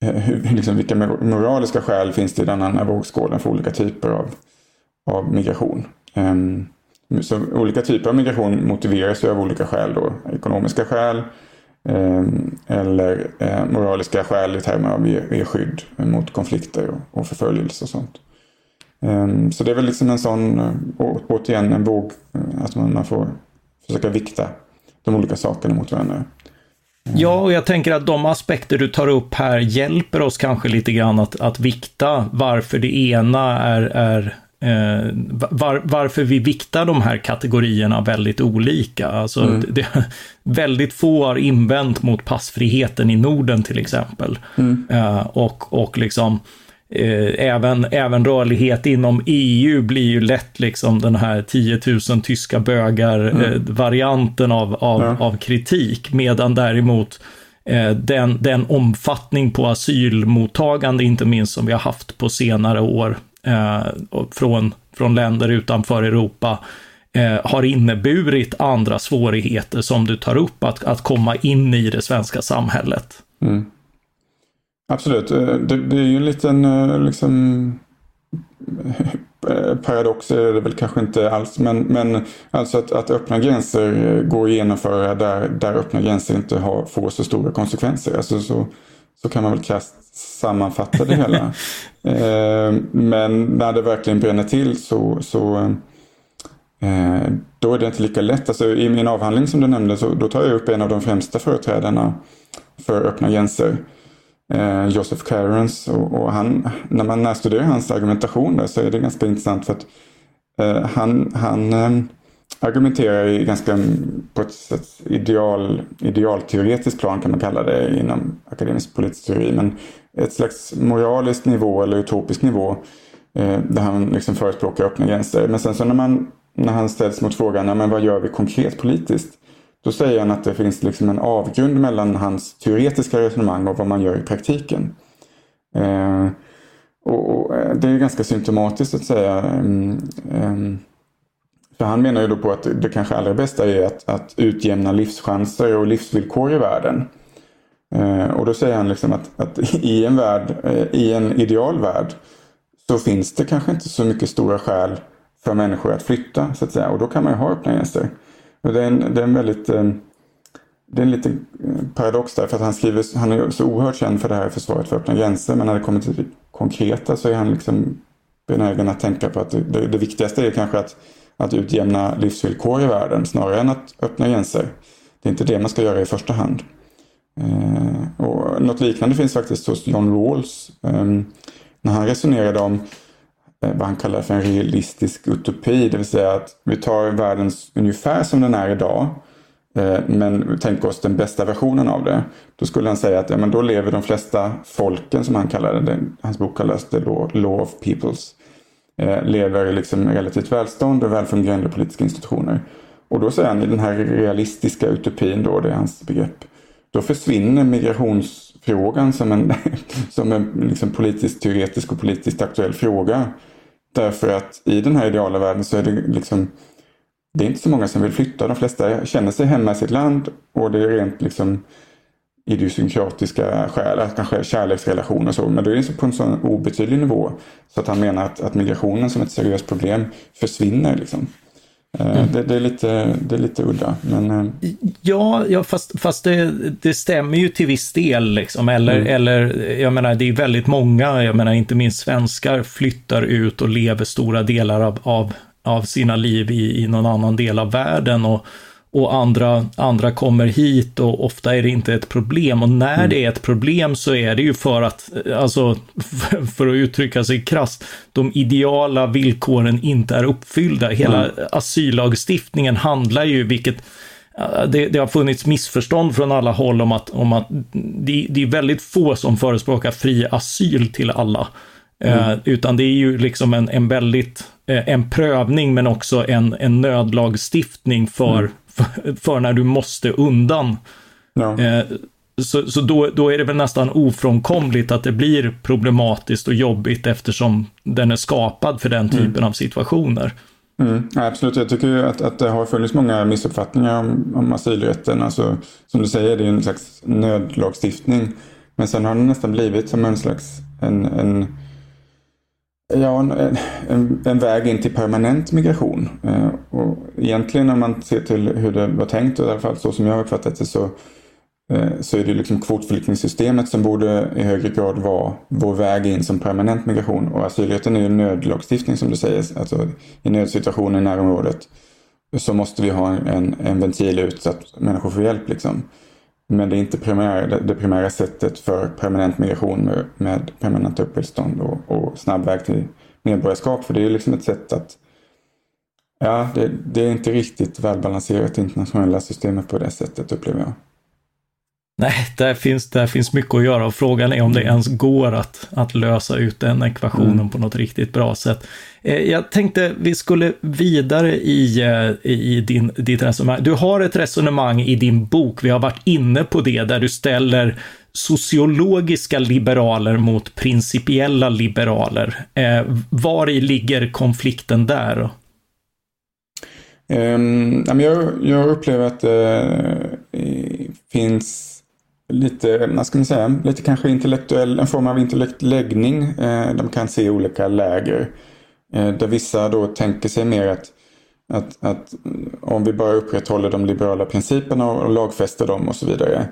Eh, hur, liksom, vilka moraliska skäl finns det i den andra vågskålen för olika typer av, av migration. Um, så olika typer av migration motiveras ju av olika skäl då. Ekonomiska skäl um, eller uh, moraliska skäl i termer av ge, skydd mot konflikter och, och förföljelse och sånt. Um, så det är väl liksom en sån, eh, å, återigen en våg, att man, man får försöka vikta de olika sakerna mot varandra. Ja, och jag tänker att de aspekter du tar upp här hjälper oss kanske lite grann att, att vikta varför det ena är, är eh, var, varför vi viktar de här kategorierna väldigt olika. Alltså, mm. det, väldigt få har invänt mot passfriheten i Norden till exempel. Mm. Eh, och, och liksom även, även rörlighet inom EU blir ju lätt liksom den här 10 000 tyska bögar-varianten mm. av, av, ja. av kritik, medan däremot eh, den, den omfattning på asylmottagande, inte minst som vi har haft på senare år, eh, från, från länder utanför Europa, har inneburit andra svårigheter som du tar upp, att, att komma in i det svenska samhället. Mm. Absolut, eh, det, det, är ju en liten eh, liksom, paradox är det väl kanske inte alls. Men, men alltså att, att öppna gränser går att genomföra där, där öppna gränser inte har, får så stora konsekvenser. Alltså så, så kan man väl krasst sammanfatta det hela. eh, men när det verkligen bränner till så, så eh, då är det inte lika lätt. Alltså, I min avhandling som du nämnde så då tar jag upp en av de främsta företrädarna för öppna gränser eh, Joseph Clarence. Och, och, han, när man närstuderar hans argumentation där, så är det ganska intressant för att eh, han, han eh, argumenterar i ganska på ett sätt ideal, idealteoretiskt plan kan man kalla det inom akademisk politisk teori. Men ett slags moralisk nivå eller utopisk nivå eh, där han liksom förespråkar öppna gränser. Men sen så när, man, när han ställs mot frågan, ja, men vad gör vi konkret politiskt? Då säger han att det finns liksom en avgrund mellan hans teoretiska resonemang och vad man gör i praktiken. Eh, och, och, eh, Det är ganska symptomatiskt att säga. Eh, för han menar ju då på att det kanske allra bästa är att, att utjämna livschanser och livsvillkor i världen. Eh, och då säger han liksom att, att i en värld, eh, i en idealvärld så finns det kanske inte så mycket stora skäl för människor att flytta så att säga. Och då kan man ju ha öppna gränser. Det är en, det är en väldigt eh, det är en liten eh, paradox där för att han skriver, han är så oerhört känd för det här försvaret för öppna gränser men när det kommer till det konkreta så är han liksom benägen att tänka på att det, det, det viktigaste är kanske att, att utjämna livsvillkor i världen snarare än att öppna gränser. Det är inte det man ska göra i första hand. Eh, och något liknande finns faktiskt hos John Rawls. Eh, när han resonerade om Eh, vad han kallar för en realistisk utopi. Det vill säga att vi tar världen ungefär som den är idag. Eh, men tänk oss den bästa versionen av det. Då skulle han säga att ja, men då lever de flesta folken som han kallar det. Hans bok kallas The Law, of Peoples. lever lever liksom relativt välstånd och välfungerande politiska institutioner. Och då säger han i den här realistiska utopin då, det är hans begrepp. Då försvinner migrations frågan som en, som en liksom politiskt teoretisk och politiskt aktuell fråga. Därför att i den här ideala världen så är det liksom det är inte så många som vill flytta. De flesta känner sig hemma i sitt land och det är rent liksom idiosynkratiska skäl, kanske kärleksrelationer och så. Men då är det på en sån obetydlig nivå så att han menar att, att migrationen som ett seriöst problem försvinner. Liksom. Eh, mm. Det, det, är lite, det är lite udda. Men... Eh. Ja, ja fast, fast det, det stämmer ju till viss del. Liksom. Eller, mm. eller, jag menar, det är väldigt många, jag menar inte minst svenskar, flyttar ut och lever stora delar av, av, av sina liv i, i någon annan del av världen. Och, och andra, andra kommer hit och ofta är det inte ett problem. Och när mm. det är ett problem så är det ju för att, alltså, för att uttrycka sig krasst, de ideala villkoren inte är uppfyllda. Hela mm. asyllagstiftningen handlar ju, vilket det, det, har funnits missförstånd från alla håll om att, om att det, det är väldigt få som förespråkar fri asyl till alla. Mm. Eh, utan det är ju liksom en, en väldigt, eh, en prövning men också en, en nödlagstiftning för, mm. för, för, när du måste undan. Ja. Eh, så, så då, då är det väl nästan ofrånkomligt att det blir problematiskt och jobbigt eftersom den är skapad för den typen mm. av situationer. Mm, absolut, jag tycker att, att det har funnits många missuppfattningar om, om asylrätten. Alltså, som du säger, det är en slags nödlagstiftning. Men sen har den nästan blivit som en slags en, en Ja, en, en, en, väg in till permanent migration. Eh, och egentligen när man ser till hur det var tänkt, i alla fall så som jag har uppfattat det, så Eh, så är det liksom kvotflyktingsystemet som borde i högre grad vara vår väg in som permanent migration. Och asylrätten är ju en nödlagstiftning som du säger. Alltså, I nödsituationer i närområdet så måste vi ha en, en ventil ut så att människor får hjälp. Liksom. Men det är inte primära, det primära sättet för permanent migration med, med permanenta uppehållstillstånd och, och snabb väg till medborgarskap. För det är liksom ett sätt att Ja, det, det är inte riktigt välbalanserat det internationella systemet på det sättet upplever jag. Nej, där finns, där finns mycket att göra och frågan är om det ens går att, att lösa ut den ekvationen mm. på något riktigt bra sätt. Eh, jag tänkte vi skulle vidare i, eh, i din, ditt resonemang. Du har ett resonemang i din bok, vi har varit inne på det, där du ställer sociologiska liberaler mot principiella liberaler. Eh, var i ligger konflikten där? Um, jag, jag upplever att det finns lite, vad ska man säga, lite kanske intellektuell, en form av intellektuell läggning. Eh, de kan se olika läger. Eh, där vissa då tänker sig mer att, att, att om vi bara upprätthåller de liberala principerna och lagfäster dem och så vidare.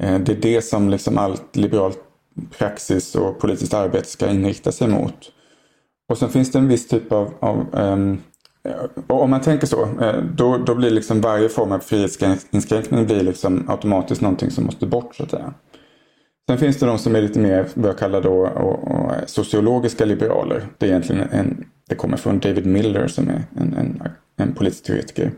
Eh, det är det som liksom allt liberalt praxis och politiskt arbete ska inrikta sig mot. Och sen finns det en viss typ av, av um, och om man tänker så, eh, då, då blir liksom varje form av frihetsinskränkning blir liksom automatiskt någonting som måste bort så att säga. Sen finns det de som är lite mer vad jag kallar då och, och eh, sociologiska liberaler. Det, är egentligen en, det kommer från David Miller som är en, en, en politisk teoretiker.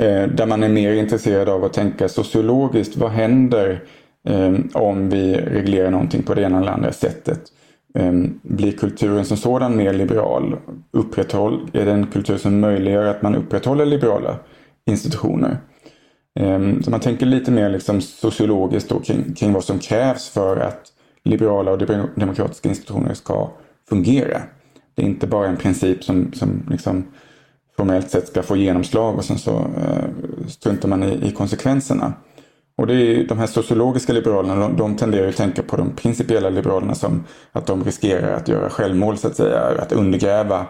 Eh, där man är mer intresserad av att tänka sociologiskt. Vad händer eh, om vi reglerar någonting på det ena eller andra sättet? Ehm, blir kulturen som sådan mer liberal? Upprätthåll, är det en kultur som möjliggör att man upprätthåller liberala institutioner? Ehm, så man tänker lite mer liksom sociologiskt då kring, kring vad som krävs för att liberala och demokratiska institutioner ska fungera. Det är inte bara en princip som, som liksom formellt sett ska få genomslag och sen så eh, struntar man i, i konsekvenserna. Och det är, de här sociologiska liberalerna de, de tenderar att tänka på de principiella liberalerna som att de riskerar att göra självmål så att säga. Att undergräva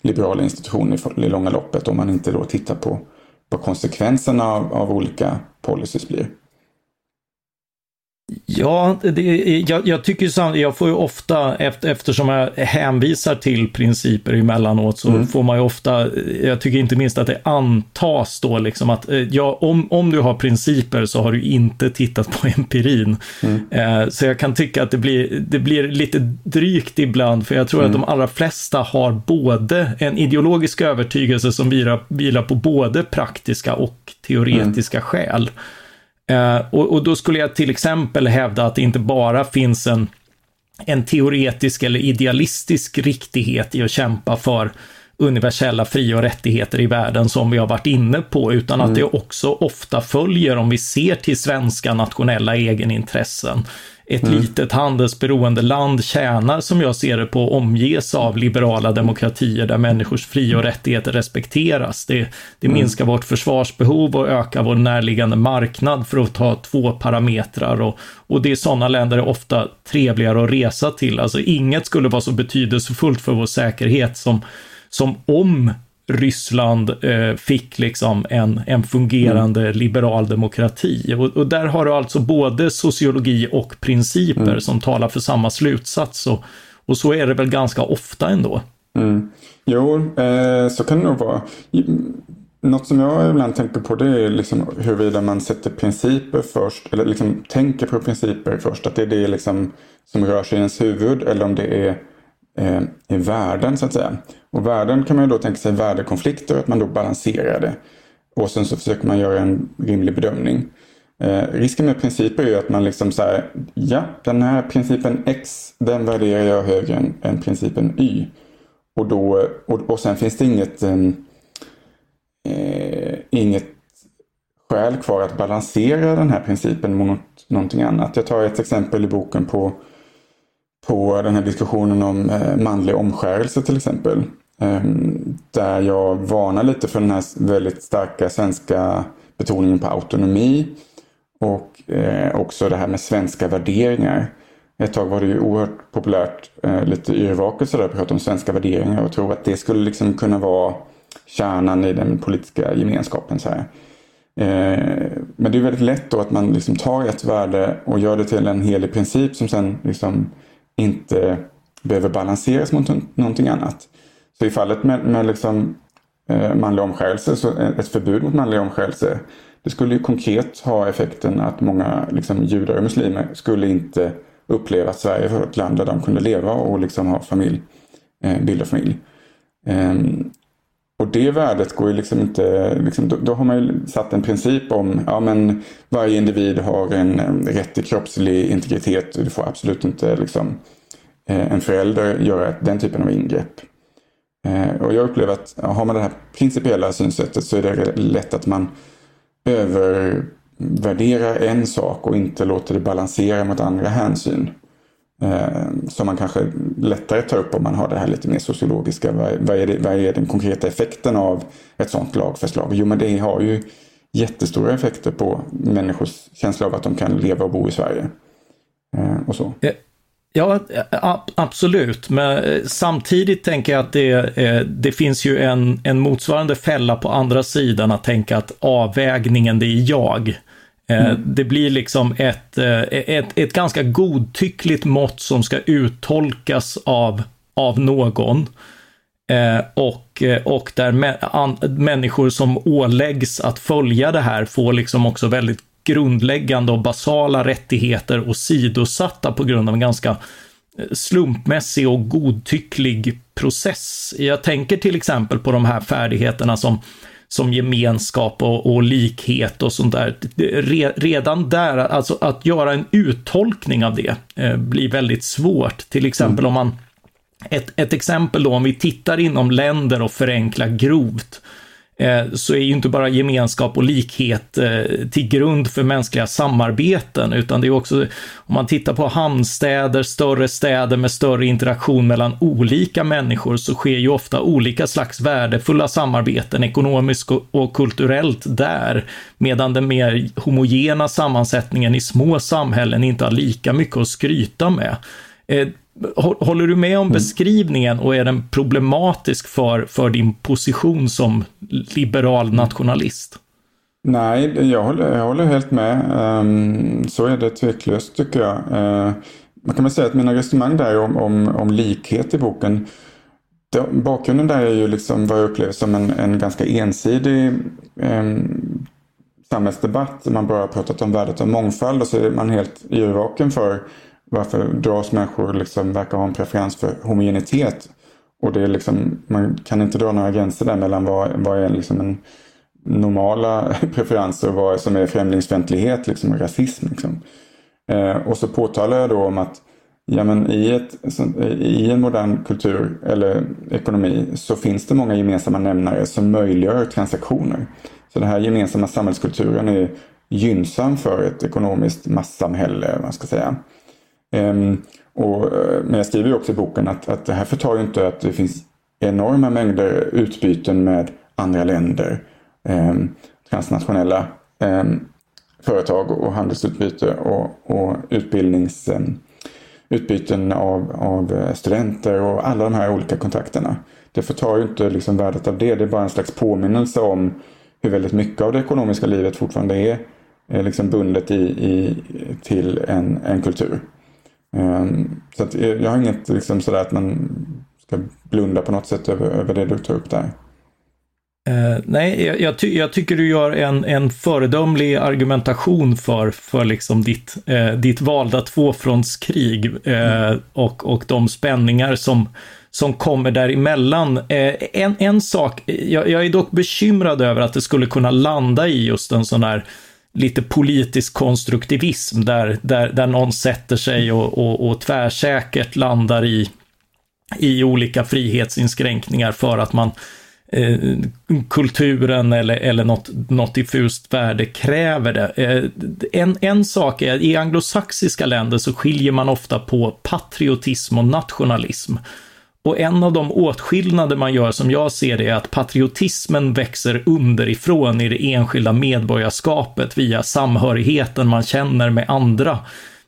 liberala institutioner i, i långa loppet om man inte då tittar på vad konsekvenserna av, av olika policies blir. Ja, det, jag, jag tycker samt, jag får ju ofta, efter, eftersom jag hänvisar till principer emellanåt, så mm. får man ju ofta, jag tycker inte minst att det antas då liksom att, eh, ja, om, om du har principer så har du inte tittat på empirin. Mm. Eh, så jag kan tycka att det blir, det blir lite drygt ibland, för jag tror mm. att de allra flesta har både en ideologisk övertygelse som vilar, vilar på både praktiska och teoretiska mm. skäl. Eh, och, och, då skulle jag till exempel hävda att det inte bara finns en, en teoretisk eller idealistisk riktighet i att kämpa för universella fri och rättigheter i världen som vi har varit inne på, utan mm. att det också ofta följer om vi ser till svenska nationella egenintressen ett mm. litet handelsberoende land tjänar, som jag ser det på, omges av liberala demokratier där människors fri och rättigheter respekteras. Det, det mm. minskar vårt försvarsbehov och ökar vår närliggande marknad för att ta två parametrar. Och, och det är sådana länder är ofta trevligare att resa till. Alltså inget skulle vara så betydelsefullt för vår säkerhet som, som om Ryssland eh, fick liksom en, en fungerande mm. liberal demokrati. Och, och, där har du alltså både sociologi och principer mm. som talar för samma slutsats. Och, och så är det väl ganska ofta ändå. Mm. Jo, eh, så kan det nog vara. Något som jag ibland tänker på det är liksom huruvida man sätter principer först, eller liksom tänker på principer först, att det är det liksom som rör sig i ens huvud, eller om det är eh, i värden så att säga. Och värden kan man ju då tänka sig värdekonflikter, att man då balanserar det. Och sen så försöker man göra en rimlig bedömning. Eh, risken med principer är att man liksom säger ja, den här principen X, den värderar jag högre än, än principen Y. Och, då, och, och sen finns det inget, eh, eh inget skäl kvar att balansera den här principen mot någonting annat. Jag tar ett exempel i boken på, på den här diskussionen om eh, manlig omskärelse till exempel. Ehm, där jag varnar lite för den här väldigt starka svenska betoningen på autonomi och eh, också det här med svenska värderingar. Ett tag var det ju oerhört populärt, eh, lite yrvaket sådär, att prata om svenska värderingar och tro att det skulle liksom kunna vara kärnan i den politiska gemenskapen. Så här. Men det är väldigt lätt då att man liksom tar ett värde och gör det till en helig princip som sen liksom inte behöver balanseras mot någonting annat. Så i fallet med, med liksom, eh, manlig omskärelse, så ett förbud mot manlig omskärelse, det skulle ju konkret ha effekten att många liksom, judar och muslimer skulle inte uppleva att Sverige var ett land där de kunde leva och liksom ha familj, eh, bilda familj. Um, och det värdet går ju liksom inte, liksom, då, då, har man ju satt en princip om ja men varje individ har en, en rätt till kroppslig integritet och du får absolut inte liksom, eh, en förälder göra den typen av ingrepp. Eh, och jag upplever att har man det här principiella synsättet så är det lätt att man övervärderar en sak och inte låter det balansera mot andra hänsyn. Eh, som man kanske lättare tar upp om man har det här lite mer sociologiska. Vad, vad, är, det, vad är den konkreta effekten av ett sådant lagförslag? Jo, men det har ju jättestora effekter på människors känsla av att de kan leva och bo i Sverige. Eh, och så. Eh, ja, eh, absolut. Men eh, samtidigt tänker jag att det, det finns ju en, en motsvarande fälla på andra sidan att tänka att avvägningen, det är jag. Mm. Det blir liksom ett, eh, ett, ett ganska godtyckligt mått som ska uttolkas av, av någon. Eh, och, och där människor som åläggs att följa det här får liksom också väldigt grundläggande och basala rättigheter och sidosatta på grund av en ganska slumpmässig och godtycklig process. Jag tänker till exempel på de här färdigheterna som som gemenskap och, och likhet och sånt där. redan där, alltså att göra en uttolkning av det eh, blir väldigt svårt. Till exempel mm. om man ett, ett exempel då, om vi tittar inom länder och förenklar grovt, Eh, Eh, så är ju inte bara gemenskap och likhet eh, till grund för mänskliga samarbeten, utan det är också, om man tittar på hamnstäder, större städer med större interaktion mellan olika människor, så sker ju ofta olika slags värdefulla samarbeten, ekonomiskt och kulturellt där, medan den mer homogena sammansättningen i små samhällen inte har lika mycket att skryta med. Eh, Håller du med om mm. beskrivningen och är den problematisk för, för din position som liberal nationalist? Nej, jag håller, jag håller helt med. Um, så är det tveklöst tycker jag. Uh, man kan väl säga att mina resonemang där om, om, om likhet i boken det, bakgrunden där är ju liksom vad jag upplever som en, en ganska ensidig um, samhällsdebatt. Man bara har pratat om värdet av mångfald och så är man helt yrvaken för varför dras människor liksom verkar ha en preferens för homogenitet? Och det är liksom, man kan inte dra några gränser där mellan vad, vad är liksom en normala preferenser och vad som är främlingsfientlighet liksom, och rasism. Liksom. Eh, och så påtalar jag då om att ja, men i, ett, i en modern kultur eller ekonomi så finns det många gemensamma nämnare som möjliggör transaktioner. Så den här gemensamma samhällskulturen är gynnsam för ett ekonomiskt massamhälle, man ska säga. Um, och, eh, men jag skriver ju också i boken att, att det här förtar ju inte att det finns enorma mängder utbyten med andra länder. Um, transnationella um, företag och handelsutbyte och, och utbildnings, utbyten av, av eh, studenter och alla de här olika kontakterna. Det förtar ju inte liksom värdet av det. Det är bara en slags påminnelse om hur väldigt mycket av det ekonomiska livet fortfarande är, är liksom bundet i, i, till en, en kultur. Ehm, så att jag har inget liksom sådär att man ska blunda på något sätt över, över det du tar upp där. Uh, nej, jag, jag, ty jag, tycker du gör en, en föredömlig argumentation för, för liksom ditt, uh, ditt valda tvåfrontskrig uh, mm. och, och de spänningar som, som kommer däremellan. Eh, en, en sak, jag, jag är dock bekymrad över att det skulle kunna landa i just en sån här lite politisk konstruktivism där, där, där någon sätter sig och, och, och tvärsäkert landar i, i olika frihetsinskränkningar för att man eh, kulturen eller, eller något, något diffust värde kräver det. Eh, en, en sak är, i anglosaxiska länder så skiljer man ofta på patriotism och nationalism. Och en av de åtskillnader man gör som jag ser det är att patriotismen växer underifrån i det enskilda medborgarskapet via samhörigheten man känner med andra.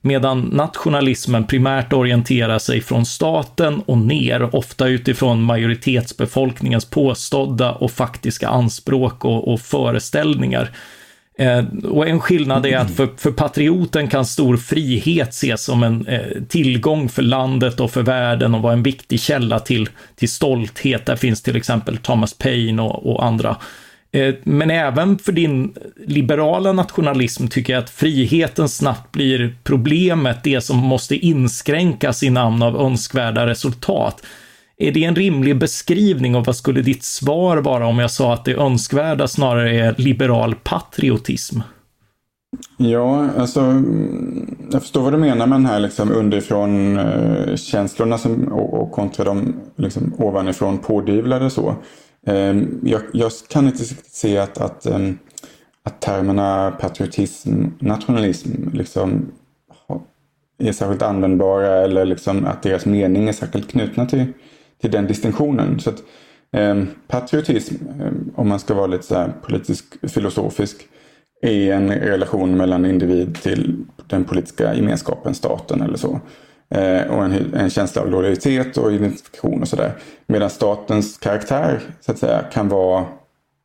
Medan nationalismen primärt orienterar sig från staten och ner, ofta utifrån majoritetsbefolkningens påstådda och faktiska anspråk och, och föreställningar. Eh, och en skillnad är att för, för, patrioten kan stor frihet ses som en eh, tillgång för landet och för världen och vara en viktig källa till, till stolthet. Där finns till exempel Thomas Paine och, och andra. Eh, men även för din liberala nationalism tycker jag att friheten snabbt blir problemet, det som måste inskränkas i namn av önskvärda resultat. Är det en rimlig beskrivning och vad skulle ditt svar vara om jag sa att det önskvärda snarare är liberal patriotism? Ja, alltså mm, jag förstår vad du menar med den här liksom underifrån eh, känslorna som, och, och kontra de liksom, ovanifrån pådyvlade så. Eh, jag, jag, kan inte se att, att, eh, att termerna patriotism, nationalism liksom är särskilt användbara eller liksom att deras mening är särskilt knutna till, till den distinktionen. Så att, eh, patriotism, eh, om man ska vara lite så politisk filosofisk, är en relation mellan individ till den politiska gemenskapen, staten eller så. Eh, och en, en, känsla av lojalitet och identifikation och sådär. Medan statens karaktär så att säga kan vara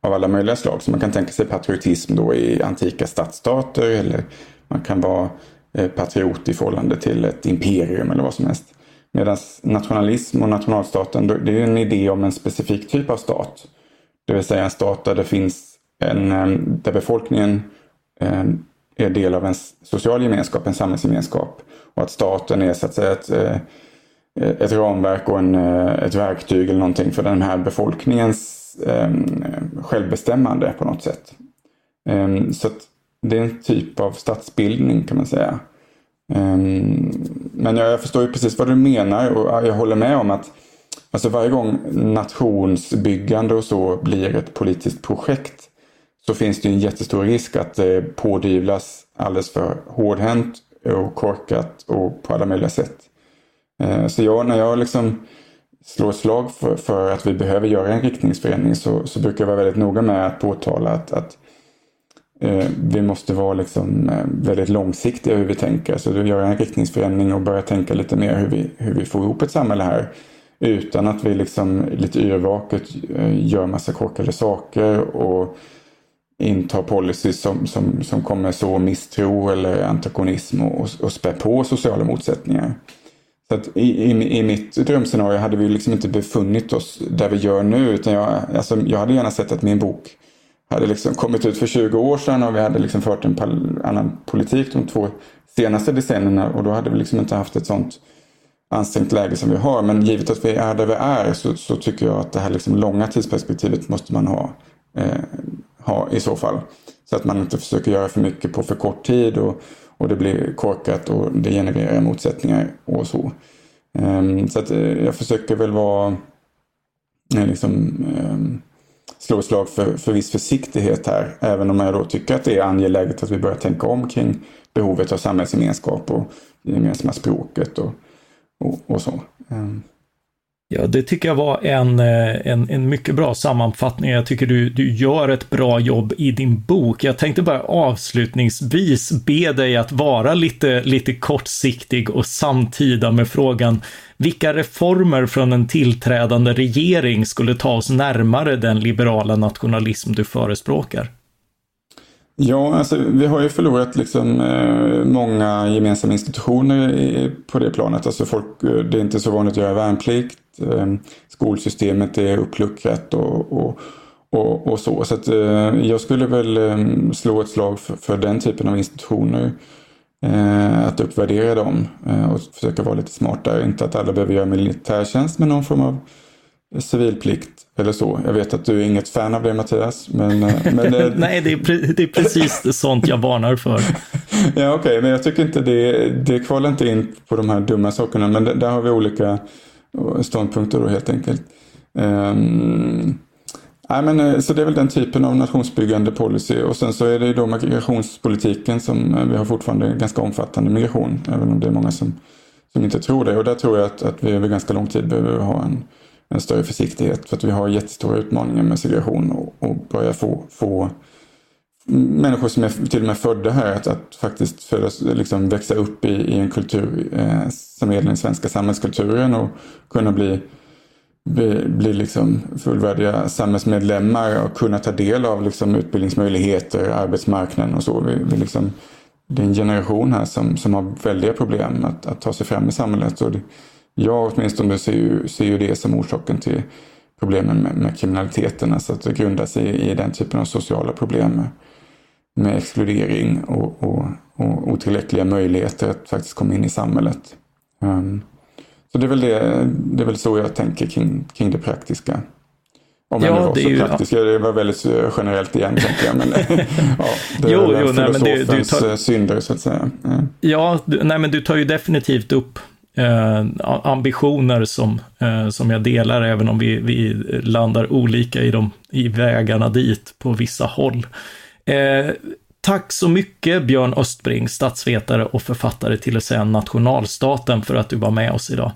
av alla möjliga slag. Så man kan tänka sig patriotism då i antika stadsstater eller man kan vara eh, patriot i förhållande till ett imperium eller vad som helst. Medan nationalism och nationalstaten, det är en idé om en specifik typ av stat. Det vill säga en stat där det finns en, där befolkningen är del av en social gemenskap, en samhällsgemenskap. Och att staten är så att säga ett, eh, ett ramverk och en, eh, ett verktyg eller någonting för den här befolkningens självbestämmande på något sätt. Så det är en typ av statsbildning kan man säga. Ehm, men jag förstår ju precis vad du menar och jag håller med om att alltså varje gång nationsbyggande och så blir ett politiskt projekt så finns det en jättestor risk att det pådyvlas alldeles för hårdhänt och korkat och på alla möjliga sätt. Ehm, så jag, när jag liksom slår slag för, för, att vi behöver göra en riktningsförändring så, så brukar jag vara väldigt noga med att påtala att, att Eh, vi måste vara liksom eh, väldigt långsiktiga hur vi tänker. Så du gör en riktningsförändring och börjar tänka lite mer hur vi, hur vi får ihop ett samhälle här. Utan att vi liksom lite yrvaket eh, gör massa korkade saker och intar policies som, som, som kommer så misstro eller antagonism och, och spä på sociala motsättningar. Så att i, i, i mitt drömscenario hade vi liksom inte befunnit oss där vi gör nu. Utan jag, alltså, jag hade gärna sett att min bok hade liksom kommit ut för 20 år sedan och vi hade liksom fört en annan politik de två senaste decennierna och då hade vi liksom inte haft ett sånt ansträngt läge som vi har. Men givet att vi är där vi är så, så tycker jag att det här liksom långa tidsperspektivet måste man ha, eh, ha i så fall. Så att man inte försöker göra för mycket på för kort tid och, och det blir korkat och det genererar motsättningar och så. Eh, så att eh, jag försöker väl vara eh, liksom, ehm, slå ett slag för, för viss försiktighet här. Även om jag då tycker att det är angeläget att vi börjar tänka om kring behovet av samhällsgemenskap och det gemensamma språket och, och, och så. Mm. Ja, det tycker jag var en, eh, en, en mycket bra sammanfattning. Jag tycker du, du gör ett bra jobb i din bok. Jag tänkte bara avslutningsvis be dig att vara lite, lite kortsiktig och samtida med frågan vilka reformer från en tillträdande regering skulle ta oss närmare den liberala nationalism du förespråkar? Ja, alltså, vi har ju förlorat liksom, eh, många gemensamma institutioner i, på det planet. Alltså folk, eh, det är inte så vanligt att göra värnplikt. Eh, skolsystemet är uppluckrat och, och, och, och så. Så att, eh, jag skulle väl eh, slå ett slag för, för, den typen av institutioner. Eh, att uppvärdera dem eh, och försöka vara lite smartare. Inte att alla behöver göra militärtjänst med någon form av civilplikt eller så. Jag vet att du är inget fan av det Mattias. Men, eh, men eh, Nej, det är, det är precis sånt jag varnar för. ja, okej, okay, men jag tycker inte det, det kvalar inte in på de här dumma sakerna. Men där har vi olika ståndpunkter då helt enkelt. Um, nej, men, eh, så det är väl den typen av nationsbyggande policy. Och sen så är det då migrationspolitiken som vi har fortfarande ganska omfattande migration. Även om det är många som, som inte tror det. Och där tror jag att, att vi över ganska lång tid behöver ha en en större försiktighet för att vi har jättestora utmaningar med segregation och, och börja få, få människor som är till och med födda här att, att faktiskt födas, liksom växa upp i, i en kultur eh, som är den svenska samhällskulturen och kunna bli, bli, bli liksom fullvärdiga samhällsmedlemmar och kunna ta del av liksom utbildningsmöjligheter, arbetsmarknaden och så. Vi, vi liksom, det är en generation här som, som har väldiga problem att, att ta sig fram i samhället. Och det, jag åtminstone ser ju, ser ju det som orsaken till problemen med, med kriminaliteten. Alltså att det grundar sig i den typen av sociala problem med exkludering och, och, och otillräckliga möjligheter att faktiskt komma in i samhället. Um, så det är, väl det, det är väl så jag tänker kring, kring det praktiska. Om ja, jag var så ju, praktisk, ja. det var väldigt generellt igen tänker jag. Men, ja, det jo, är jo, nej, men du, du tar... synder så att säga. Ja, ja du, nej, men du tar ju definitivt upp eh, ambitioner som, eh, som jag delar, även om vi, vi landar olika i, de, i vägarna dit på vissa håll. Eh, tack så mycket Björn Östbring, statsvetare och författare till att säga nationalstaten, för att du var med oss idag.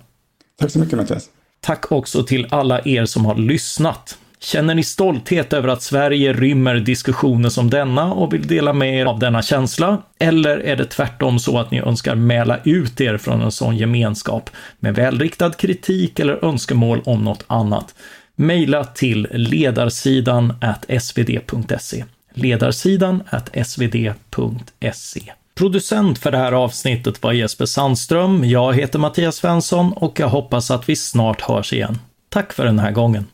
Tack så mycket Mattias. Tack också till alla er som har lyssnat. Känner ni stolthet över att Sverige rymmer diskussioner som denna och vill dela med er av denna känsla? Eller är det tvärtom så att ni önskar mäla ut er från en sån gemenskap med välriktad kritik eller önskemål om något annat? Mejla till ledarsidan svd.se. Ledarsidan svd.se. Producent för det här avsnittet var Jesper Sandström. Jag heter Mattias Svensson och jag hoppas att vi snart hörs igen. Tack för den här gången.